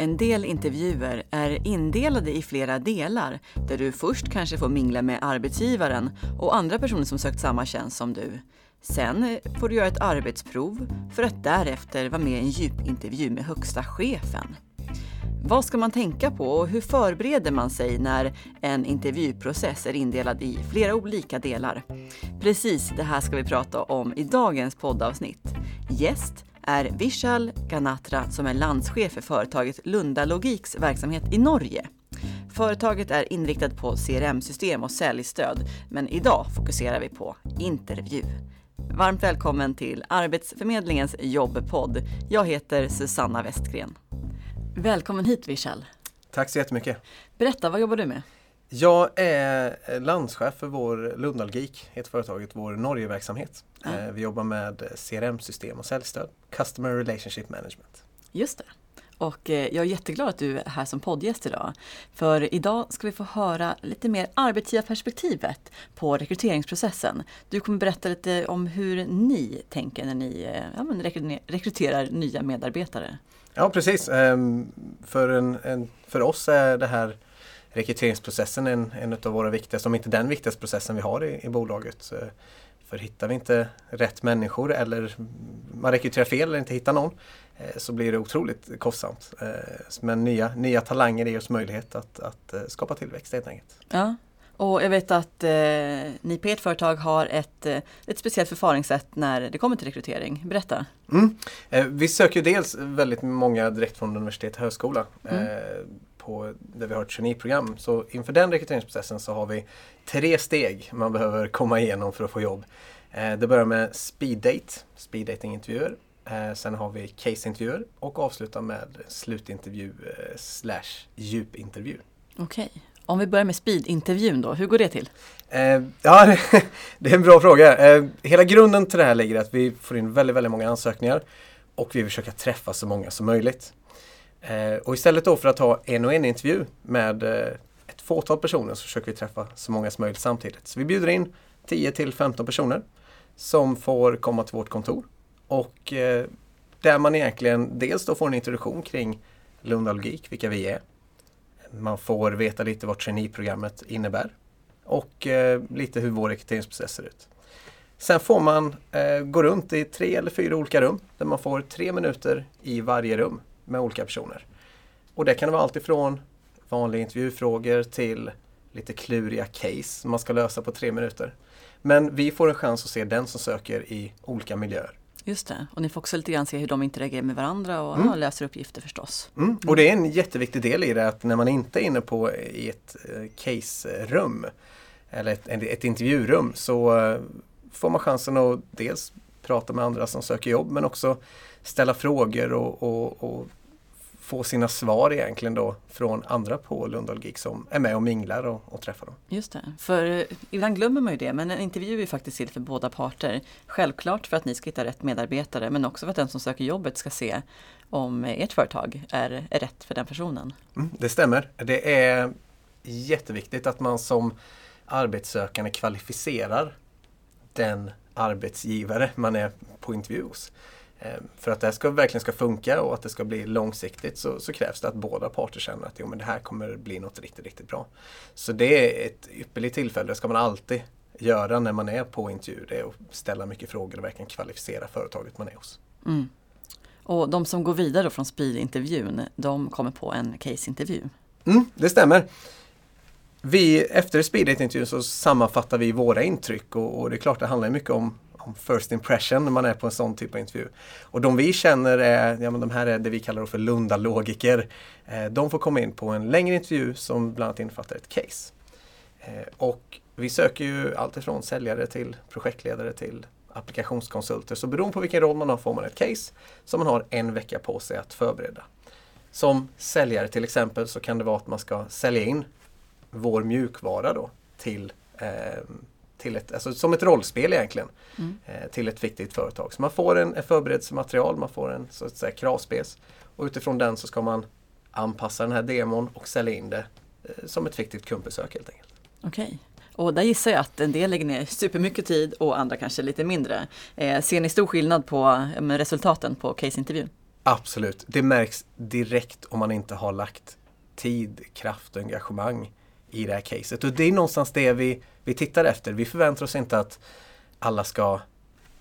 En del intervjuer är indelade i flera delar där du först kanske får mingla med arbetsgivaren och andra personer som sökt samma tjänst som du. Sen får du göra ett arbetsprov för att därefter vara med i en djupintervju med högsta chefen. Vad ska man tänka på och hur förbereder man sig när en intervjuprocess är indelad i flera olika delar? Precis det här ska vi prata om i dagens poddavsnitt. Gäst är Vishal Ganatra som är landschef för företaget Lunda Logiks verksamhet i Norge. Företaget är inriktat på CRM-system och säljstöd, men idag fokuserar vi på intervju. Varmt välkommen till Arbetsförmedlingens jobbpodd. Jag heter Susanna Westgren. Välkommen hit Vishal. Tack så jättemycket. Berätta, vad jobbar du med? Jag är landschef för vår Lundalgik, heter företaget, vår Norgeverksamhet. Ja. Vi jobbar med CRM-system och säljstöd, Customer Relationship Management. Just det. Och jag är jätteglad att du är här som poddgäst idag. För idag ska vi få höra lite mer arbetsgivarperspektivet på rekryteringsprocessen. Du kommer berätta lite om hur ni tänker när ni ja, rekryterar nya medarbetare. Ja precis. För, en, en, för oss är det här rekryteringsprocessen en, en av våra viktigaste, om inte den viktigaste processen vi har i, i bolaget. För hittar vi inte rätt människor eller man rekryterar fel eller inte hittar någon eh, så blir det otroligt kostsamt. Eh, men nya, nya talanger ger oss möjlighet att, att eh, skapa tillväxt helt enkelt. Ja. Och jag vet att eh, ni på ert företag har ett, ett speciellt förfaringssätt när det kommer till rekrytering. Berätta! Mm. Eh, vi söker dels väldigt många direkt från universitet och högskola. Mm. Eh, på, där vi har ett traineeprogram. Så inför den rekryteringsprocessen så har vi tre steg man behöver komma igenom för att få jobb. Eh, det börjar med speed date, speed dating-intervjuer. Eh, sen har vi case-intervjuer och avslutar med slutintervju eh, slash djupintervju. Okej. Okay. Om vi börjar med speed-intervjun då, hur går det till? Eh, ja, det är en bra fråga. Eh, hela grunden till det här ligger att vi får in väldigt, väldigt många ansökningar och vi försöker träffa så många som möjligt. Eh, och istället då för att ha en och en intervju med eh, ett fåtal personer så försöker vi träffa så många som möjligt samtidigt. Så vi bjuder in 10 till 15 personer som får komma till vårt kontor. Och eh, där man egentligen dels då får en introduktion kring Lunda Logik, vilka vi är. Man får veta lite vad traineeprogrammet innebär och lite hur vår rekryteringsprocess ser ut. Sen får man eh, gå runt i tre eller fyra olika rum där man får tre minuter i varje rum med olika personer. Och det kan vara allt ifrån vanliga intervjufrågor till lite kluriga case som man ska lösa på tre minuter. Men vi får en chans att se den som söker i olika miljöer. Just det, och ni får också lite grann se hur de interagerar med varandra och mm. löser uppgifter förstås. Mm. Och det är en jätteviktig del i det att när man inte är inne på i ett eh, case-rum eller ett, ett intervjurum så eh, får man chansen att dels prata med andra som söker jobb men också ställa frågor och, och, och få sina svar egentligen då från andra på Lundahl Geek som är med och minglar och, och träffar dem. Just det, för eh, ibland glömmer man ju det men en intervju är faktiskt till för båda parter. Självklart för att ni ska hitta rätt medarbetare men också för att den som söker jobbet ska se om ert företag är, är rätt för den personen. Mm, det stämmer. Det är jätteviktigt att man som arbetssökande kvalificerar den arbetsgivare man är på intervju hos. Ehm, för att det här ska, verkligen ska funka och att det ska bli långsiktigt så, så, krävs det att båda parter känner att jo, men det här kommer bli något riktigt, riktigt bra. Så det är ett ypperligt tillfälle, det ska man alltid göra när man är på intervju. Det är att ställa mycket frågor och verkligen kvalificera företaget man är hos. Mm. Och de som går vidare från speedintervjun, de kommer på en caseintervju? Mm, det stämmer. Vi, efter speedintervjun så sammanfattar vi våra intryck och, och det är klart det handlar mycket om om first impression när man är på en sån typ av intervju. Och de vi känner är, ja men de här är det vi kallar för Lunda-logiker. Eh, de får komma in på en längre intervju som bland annat innefattar ett case. Eh, och vi söker ju allt ifrån säljare till projektledare till applikationskonsulter. Så beroende på vilken roll man har får man ett case som man har en vecka på sig att förbereda. Som säljare till exempel så kan det vara att man ska sälja in vår mjukvara då till eh, till ett, alltså som ett rollspel egentligen, mm. eh, till ett viktigt företag. Så man får en, en förberedelsematerial, man får en så att säga kravspec och utifrån den så ska man anpassa den här demon och sälja in det eh, som ett viktigt kundbesök helt enkelt. Okej. Okay. Och där gissar jag att en del lägger ner supermycket tid och andra kanske lite mindre. Eh, ser ni stor skillnad på eh, resultaten på caseintervjun? Absolut. Det märks direkt om man inte har lagt tid, kraft och engagemang i det här caset. Och det är någonstans det vi, vi tittar efter. Vi förväntar oss inte att alla ska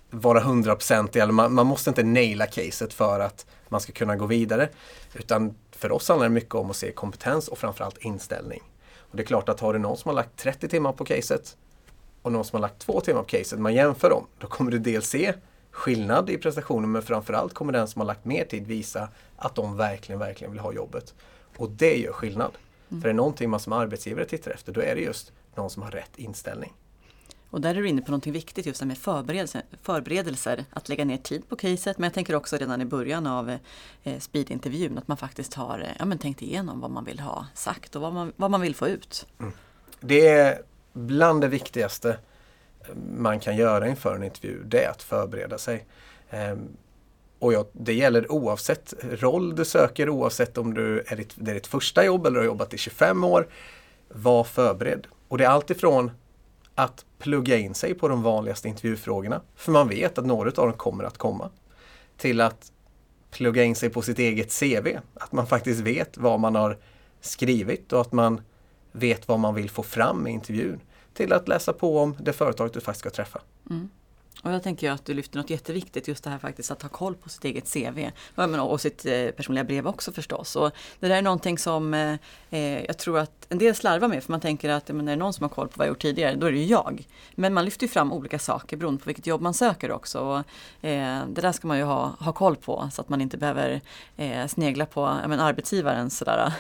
vara hundraprocentiga, man, man måste inte naila caset för att man ska kunna gå vidare. Utan för oss handlar det mycket om att se kompetens och framförallt inställning. Och Det är klart att har du någon som har lagt 30 timmar på caset och någon som har lagt 2 timmar på caset, man jämför dem, då kommer du dels se skillnad i prestationen men framförallt kommer den som har lagt mer tid visa att de verkligen, verkligen vill ha jobbet. Och det gör skillnad. Mm. För är det någonting man som arbetsgivare tittar efter, då är det just någon som har rätt inställning. Och där är du inne på någonting viktigt just det med förberedelser, förberedelser, att lägga ner tid på caset. Men jag tänker också redan i början av eh, speedintervjun att man faktiskt har eh, ja, men tänkt igenom vad man vill ha sagt och vad man, vad man vill få ut. Mm. Det är bland det viktigaste man kan göra inför en intervju, det är att förbereda sig. Och ja, det gäller oavsett roll du söker, oavsett om du är ditt, det är ditt första jobb eller har jobbat i 25 år. Var förberedd. Och det är alltifrån att plugga in sig på de vanligaste intervjufrågorna, för man vet att några av dem kommer att komma. Till att plugga in sig på sitt eget CV, att man faktiskt vet vad man har skrivit och att man vet vad man vill få fram i intervjun. Till att läsa på om det företaget du faktiskt ska träffa. Mm. Och jag tänker att du lyfter något jätteviktigt, just det här faktiskt att ha koll på sitt eget CV. Och sitt eh, personliga brev också förstås. Och det där är någonting som eh, eh, jag tror att en del slarvar med, för man tänker att men, är det någon som har koll på vad jag gjort tidigare, då är det ju jag. Men man lyfter ju fram olika saker beroende på vilket jobb man söker också. Och, det där ska man ju ha, ha koll på så att man inte behöver eh, snegla på men, arbetsgivaren sådär.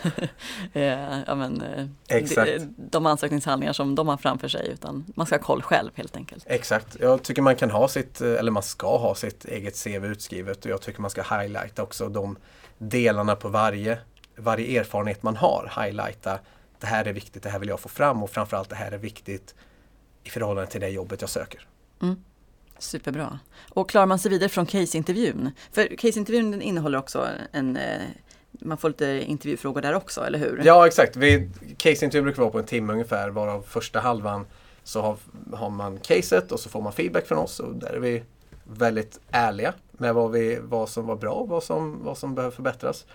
ja, men, Exakt. De, de ansökningshandlingar som de har framför sig, utan man ska ha koll själv helt enkelt. Exakt, jag tycker man kan kan ha sitt, eh, eller man ska ha sitt eget CV utskrivet och jag tycker man ska highlighta också de delarna på varje, varje erfarenhet man har. Highlighta, det här är viktigt, det här vill jag få fram och framförallt det här är viktigt i förhållande till det jobbet jag söker. Mm. Superbra. Och klarar man sig vidare från caseintervjun? För caseintervjun innehåller också en eh, man får lite intervjufrågor där också, eller hur? Ja, exakt. Caseintervjun brukar vara på en timme ungefär, varav första halvan så har, har man caset och så får man feedback från oss och där är vi väldigt ärliga med vad, vi, vad som var bra och vad som, vad som behöver förbättras.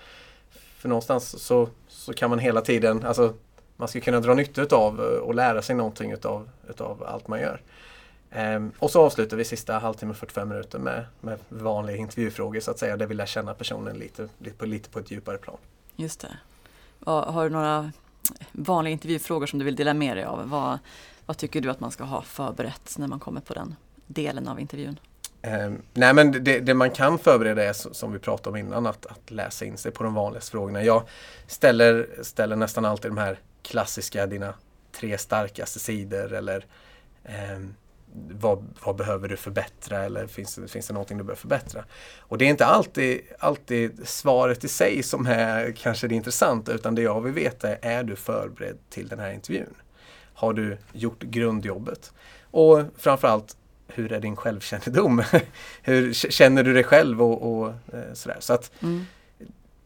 För någonstans så, så kan man hela tiden, alltså man ska kunna dra nytta av eh, och lära sig någonting utav, utav allt man gör. Ehm, och så avslutar vi sista halvtimmen, 45 minuter med, med vanliga intervjufrågor så att säga, där vi lär känna personen lite, lite, på, lite på ett djupare plan. Just det. Och har du några vanliga intervjufrågor som du vill dela med dig av? Vad, vad tycker du att man ska ha förberett när man kommer på den delen av intervjun? Eh, nej men det, det, man kan förbereda är som vi pratade om innan att, att, läsa in sig på de vanligaste frågorna. Jag ställer, ställer nästan alltid de här klassiska, dina tre starkaste sidor eller eh, vad, vad, behöver du förbättra eller finns, finns det någonting du behöver förbättra? Och det är inte alltid, alltid svaret i sig som är kanske det intressanta utan det jag vill veta är, är du förberedd till den här intervjun? Har du gjort grundjobbet? Och framförallt, hur är din självkännedom? hur känner du dig själv och, och eh, sådär. Så att mm.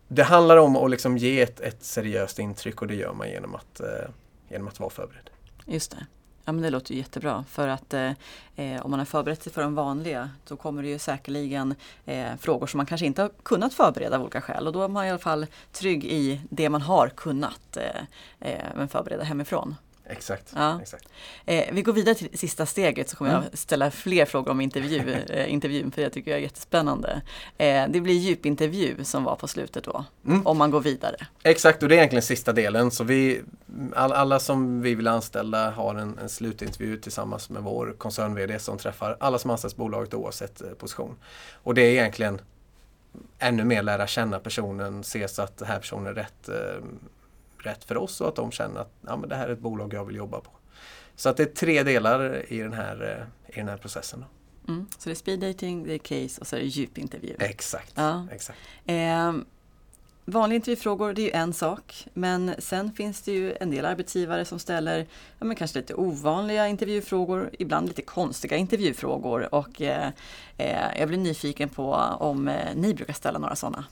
Det handlar om att liksom ge ett, ett, seriöst intryck och det gör man genom att, eh, genom att vara förberedd. Just det. Ja men det låter jättebra för att eh, eh, om man har förberett sig för de vanliga då kommer det ju säkerligen eh, frågor som man kanske inte har kunnat förbereda av olika skäl och då är man i alla fall trygg i det man har kunnat eh, eh förbereda hemifrån. Exakt. Ja. exakt. Eh, vi går vidare till sista steget så kommer mm. jag ställa fler frågor om intervju, eh, intervjun för jag tycker jag är jättespännande. Eh, det blir djupintervju som var på slutet då, mm. om man går vidare. Exakt, och det är egentligen sista delen. Så vi, all, alla som vi vill anställa har en, en slutintervju tillsammans med vår koncern-VD som träffar alla som anställs bolaget oavsett eh, position. Och det är egentligen ännu mer lära känna personen, se så att den här personen är rätt eh, rätt för oss och att de känner att ja, men det här är ett bolag jag vill jobba på. Så att det är tre delar i den här, eh, i den här processen. Mm. Så det är speed dating, det är case och så är det djupintervju. Exakt. Ja. exakt. Eh, vanliga intervjufrågor det är ju en sak men sen finns det ju en del arbetsgivare som ställer ja, men kanske lite ovanliga intervjufrågor, ibland lite konstiga intervjufrågor och eh, eh jag blir nyfiken på om eh, ni brukar ställa några sådana.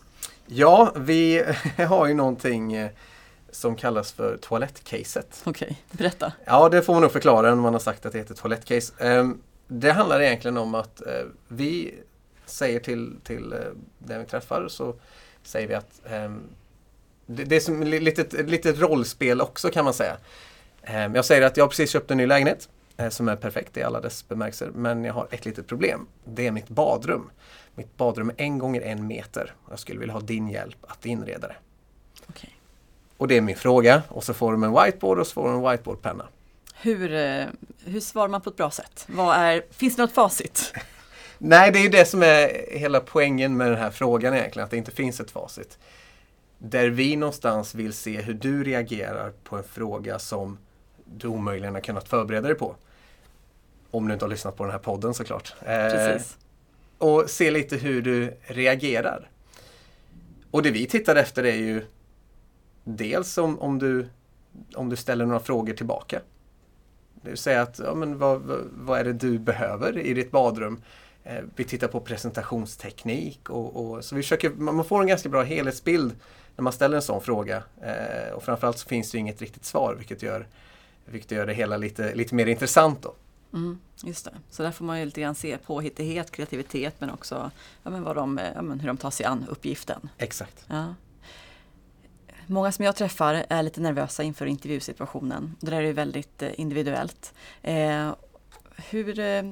Ja, vi har ju någonting som kallas för toalettcaset. Okej, okay. berätta. Ja, det får man nog förklara när man har sagt att det heter toalettcase. Ehm, det handlar egentligen om att eh, vi säger till, till eh, den vi träffar så säger vi att ehm, det, det är som ett litet, ett litet rollspel också kan man säga. Ehm, jag säger att jag har precis köpt en ny lägenhet eh, som är perfekt i alla dess bemärkelser. Men jag har ett litet problem. Det är mitt badrum. Mitt badrum är en gånger en meter. Jag skulle vilja ha din hjälp att inreda det. Och det är min fråga. Och så får de en whiteboard och så får de en whiteboardpenna. Hur, eh, hur svarar man på ett bra sätt? Vad är, finns det något facit? Nej, det är ju det som är hela poängen med den här frågan egentligen, att det inte finns ett facit. Där vi någonstans vill se hur du reagerar på en fråga som du omöjligen har kunnat förbereda dig på. Om du inte har lyssnat på den här podden såklart. Eh, Precis. och se lite hur du reagerar. Och det vi tittar efter är ju dels om, om, du, om du ställer några frågor tillbaka. Det vill säga att, ja, men vad, vad, är det du behöver i ditt badrum? Eh, vi tittar på presentationsteknik och, och så vi försöker, man får en ganska bra helhetsbild när man ställer en sån fråga. Eh, och framförallt så finns det inget riktigt svar vilket gör, vilket gör det hela lite, lite mer intressant då. Mm, just det. Så där får man ju lite grann se påhittighet, kreativitet men också ja, men vad de, ja, men hur de tar sig an uppgiften. Exakt. Ja. Många som jag träffar är lite nervösa inför intervjusituationen. Det där är ju väldigt eh, individuellt. Eh, hur eh,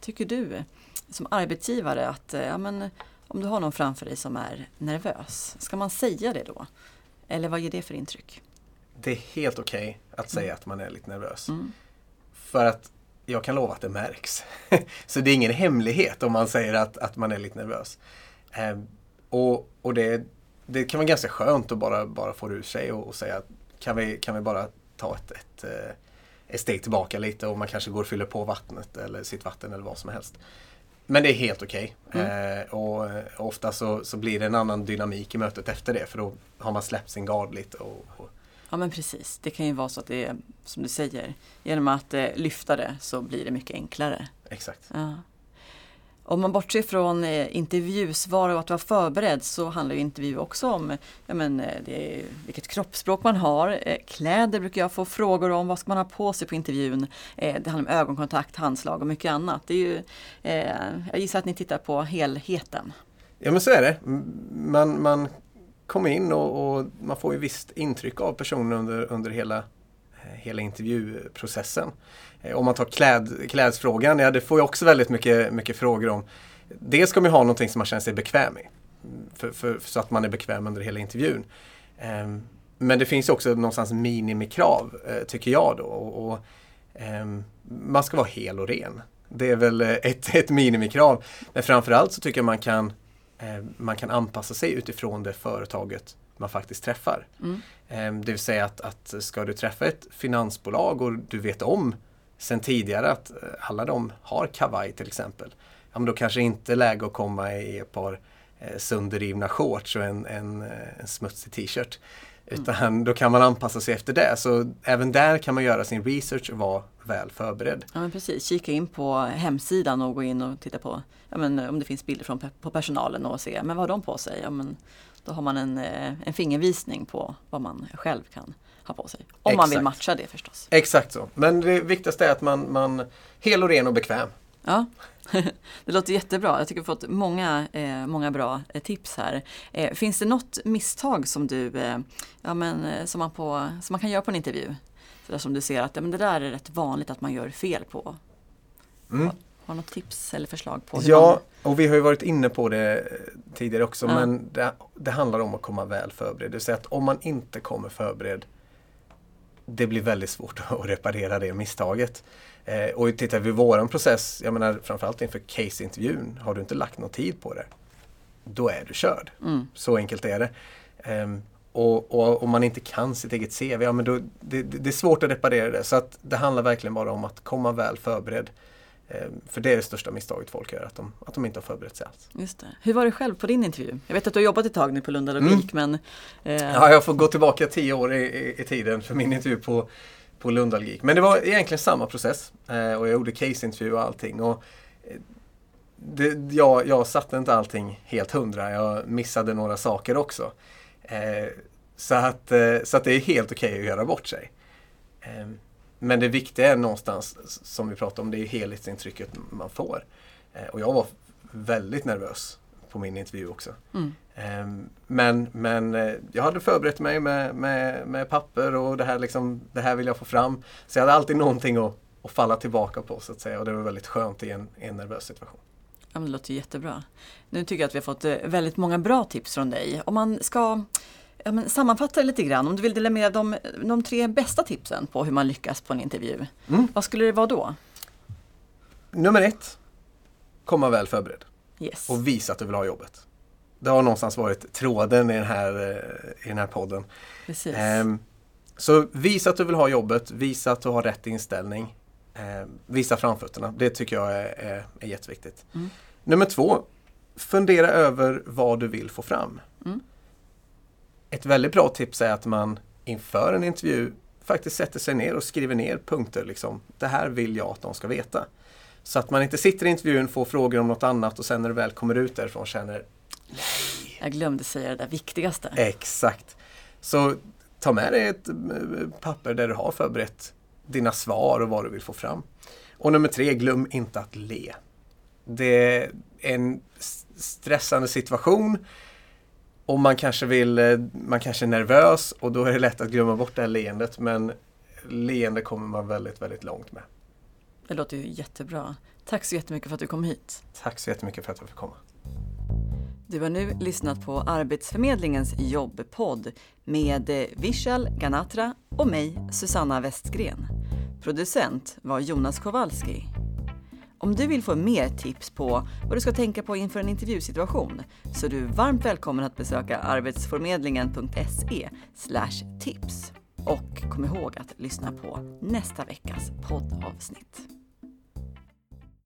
tycker du som arbetsgivare att ja, men, om du har någon framför dig som är nervös, ska man säga det då? Eller vad ger det för intryck? Det är helt okej att säga att man är lite nervös. Mm. För att jag kan lova att det märks. Så det är ingen hemlighet om man säger att, att man är lite nervös. Eh, och och det, det kan vara ganska skönt att bara, bara få det ur sig och, och säga att kan vi, kan vi bara ta ett, ett, eh, ett steg tillbaka lite och man kanske går och fyller på vattnet eller sitt vatten eller vad som helst. Men det är helt okej. Mm. Eh, och eh, ofta så, så blir det en annan dynamik i mötet efter det för då har man släppt sin gard lite. Och, och, Ja men precis, det kan ju vara så att det är som du säger, genom att eh, lyfta det så blir det mycket enklare. exakt. Ja. Om man bortser från eh, intervjusvar och att vara förberedd så handlar ju intervju också om ja, men, eh, det vilket kroppsspråk man har. Eh, kläder brukar jag få frågor om, vad ska man ha på sig på intervjun? Det handlar om ögonkontakt, handslag och mycket annat. Det är ju, jag gissar att ni tittar på helheten. Ja men så är det. Man, man kommer in och, och man får ju visst intryck av personen under, under hela, hela intervjuprocessen. Eh, Om man tar kläd, klädfrågan, ja det får jag också väldigt mycket, mycket frågor om. Dels ska man ha någonting som man känner sig bekväm i. För, för, så att man är bekväm under hela intervjun. Ehm, Men det finns också någonstans minimikrav, eh, tycker jag då. Och, och, ehm, man ska vara hel och ren. Det är väl eh, ett, ett minimikrav. Men framförallt så tycker jag man kan, eh, man kan anpassa sig utifrån det företaget man faktiskt träffar. Mm. Ehm, Det vill säga att, att ska du träffa ett finansbolag och du vet om sen tidigare att eh, alla de har kavaj till exempel. Ja, men då kanske inte är läge att komma i ett par eh, sönderrivna shorts och en, en, eh, en smutsig t-shirt. Utan då kan man anpassa sig efter det. Så även där kan man göra sin research och vara väl förberedd. Ja men precis, kika in på hemsidan och gå in och titta på ja, men, om det finns bilder från, på personalen och se men vad har de på sig. Ja, men, då har man en, en fingervisning på vad man själv kan ha på sig. Om man vill Exakt. matcha det förstås. Exakt så. Men det viktigaste är att man, man hel och ren och bekväm. Ja, det låter jättebra. Jag tycker vi har fått många, eh, många bra eh, tips här. Eh, finns det något misstag som du, eh, ja, men, eh, som, man på, som man kan göra på en intervju? Så där som du ser att ja, men det där är rätt vanligt att man gör fel på. Mm. Har, har något tips eller förslag på Ja, och vi har ju varit inne på det eh, tidigare också, Ja. men det, det handlar om att komma väl förberedd. Det vill säga att om man inte kommer förberedd, det blir väldigt svårt att reparera det misstaget. Eh, och tittar vi våran process, jag menar framförallt inför case-intervjun, har du inte lagt någon tid på det, då är du körd. mm, Så enkelt är det. Ehm, och, och om man inte kan sitt eget CV, ja, men då, det det är svårt att reparera det. Så att det handlar verkligen bara om att komma väl förberedd. Ehm, för det är det största misstaget folk gör, att de, att de inte har förberett sig alls. just det. Hur var det själv på din intervju? Jag vet att du har jobbat ett tag nu på Lunda Logik men eh, Ja, jag får gå tillbaka tio år i, i, i tiden för min intervju på, på Lundalgik. Men det var egentligen samma process. Eh, och jag gjorde case-intervju och allting. Och, eh, det, jag, jag satte inte allting helt hundra. Jag missade några saker också. Eh, så, att, eh, så att det är helt okej att göra bort sig. Men det viktiga är någonstans, som vi pratade om, det är helhetsintrycket man får. Eh, och jag var väldigt nervös på min intervju också. Mm. Ehm, Men, men eh, jag hade förberett mig med, med, med papper och det här, liksom, det här vill jag få fram. Så jag hade alltid någonting att, att falla tillbaka på så att säga och det var väldigt skönt i en, i en nervös situation. Ja, men det låter jättebra. Nu tycker jag att vi har fått eh, väldigt många bra tips från dig. Om man ska ja, men sammanfatta det lite grann, om du vill dela med de, de tre bästa tipsen på hur man lyckas på en intervju. Mm. Vad skulle det vara då? Nummer ett, komma väl förberedd Yes. och visa att du vill ha jobbet. Det har någonstans varit tråden i den här, eh, i den här podden. Precis. Ehm, så visa att du vill ha jobbet, visa att du har rätt inställning. Ehm, visa framfötterna, det tycker jag är, är, är jätteviktigt. Mm. Nummer två, fundera över vad du vill få fram. Mm. Ett väldigt bra tips är att man inför en intervju faktiskt sätter sig ner och skriver ner punkter. Liksom. Det här vill jag att de ska veta. Så att man inte sitter i intervjun, får frågor om något annat och sen när du väl kommer ut därifrån känner Jag glömde säga det där viktigaste. Exakt. Så ta med dig ett eh, papper där du har förberett dina svar och vad du vill få fram. Och nummer tre, glöm inte att le. Det är en stressande situation och man kanske vill, eh, man kanske är nervös och då är det lätt att glömma bort det här leendet men leende kommer man väldigt, väldigt långt med. Det låter ju jättebra. Tack så jättemycket för att du kom hit. Tack så jättemycket för att jag fick komma. Du har nu lyssnat på Arbetsförmedlingens jobbpodd med Vishal Ganatra och mig, Susanna Westgren. Producent var Jonas Kowalski. Om du vill få mer tips på vad du ska tänka på inför en intervjusituation så är du varmt välkommen att besöka arbetsförmedlingen.se tips. Och kom ihåg att lyssna på nästa veckas poddavsnitt.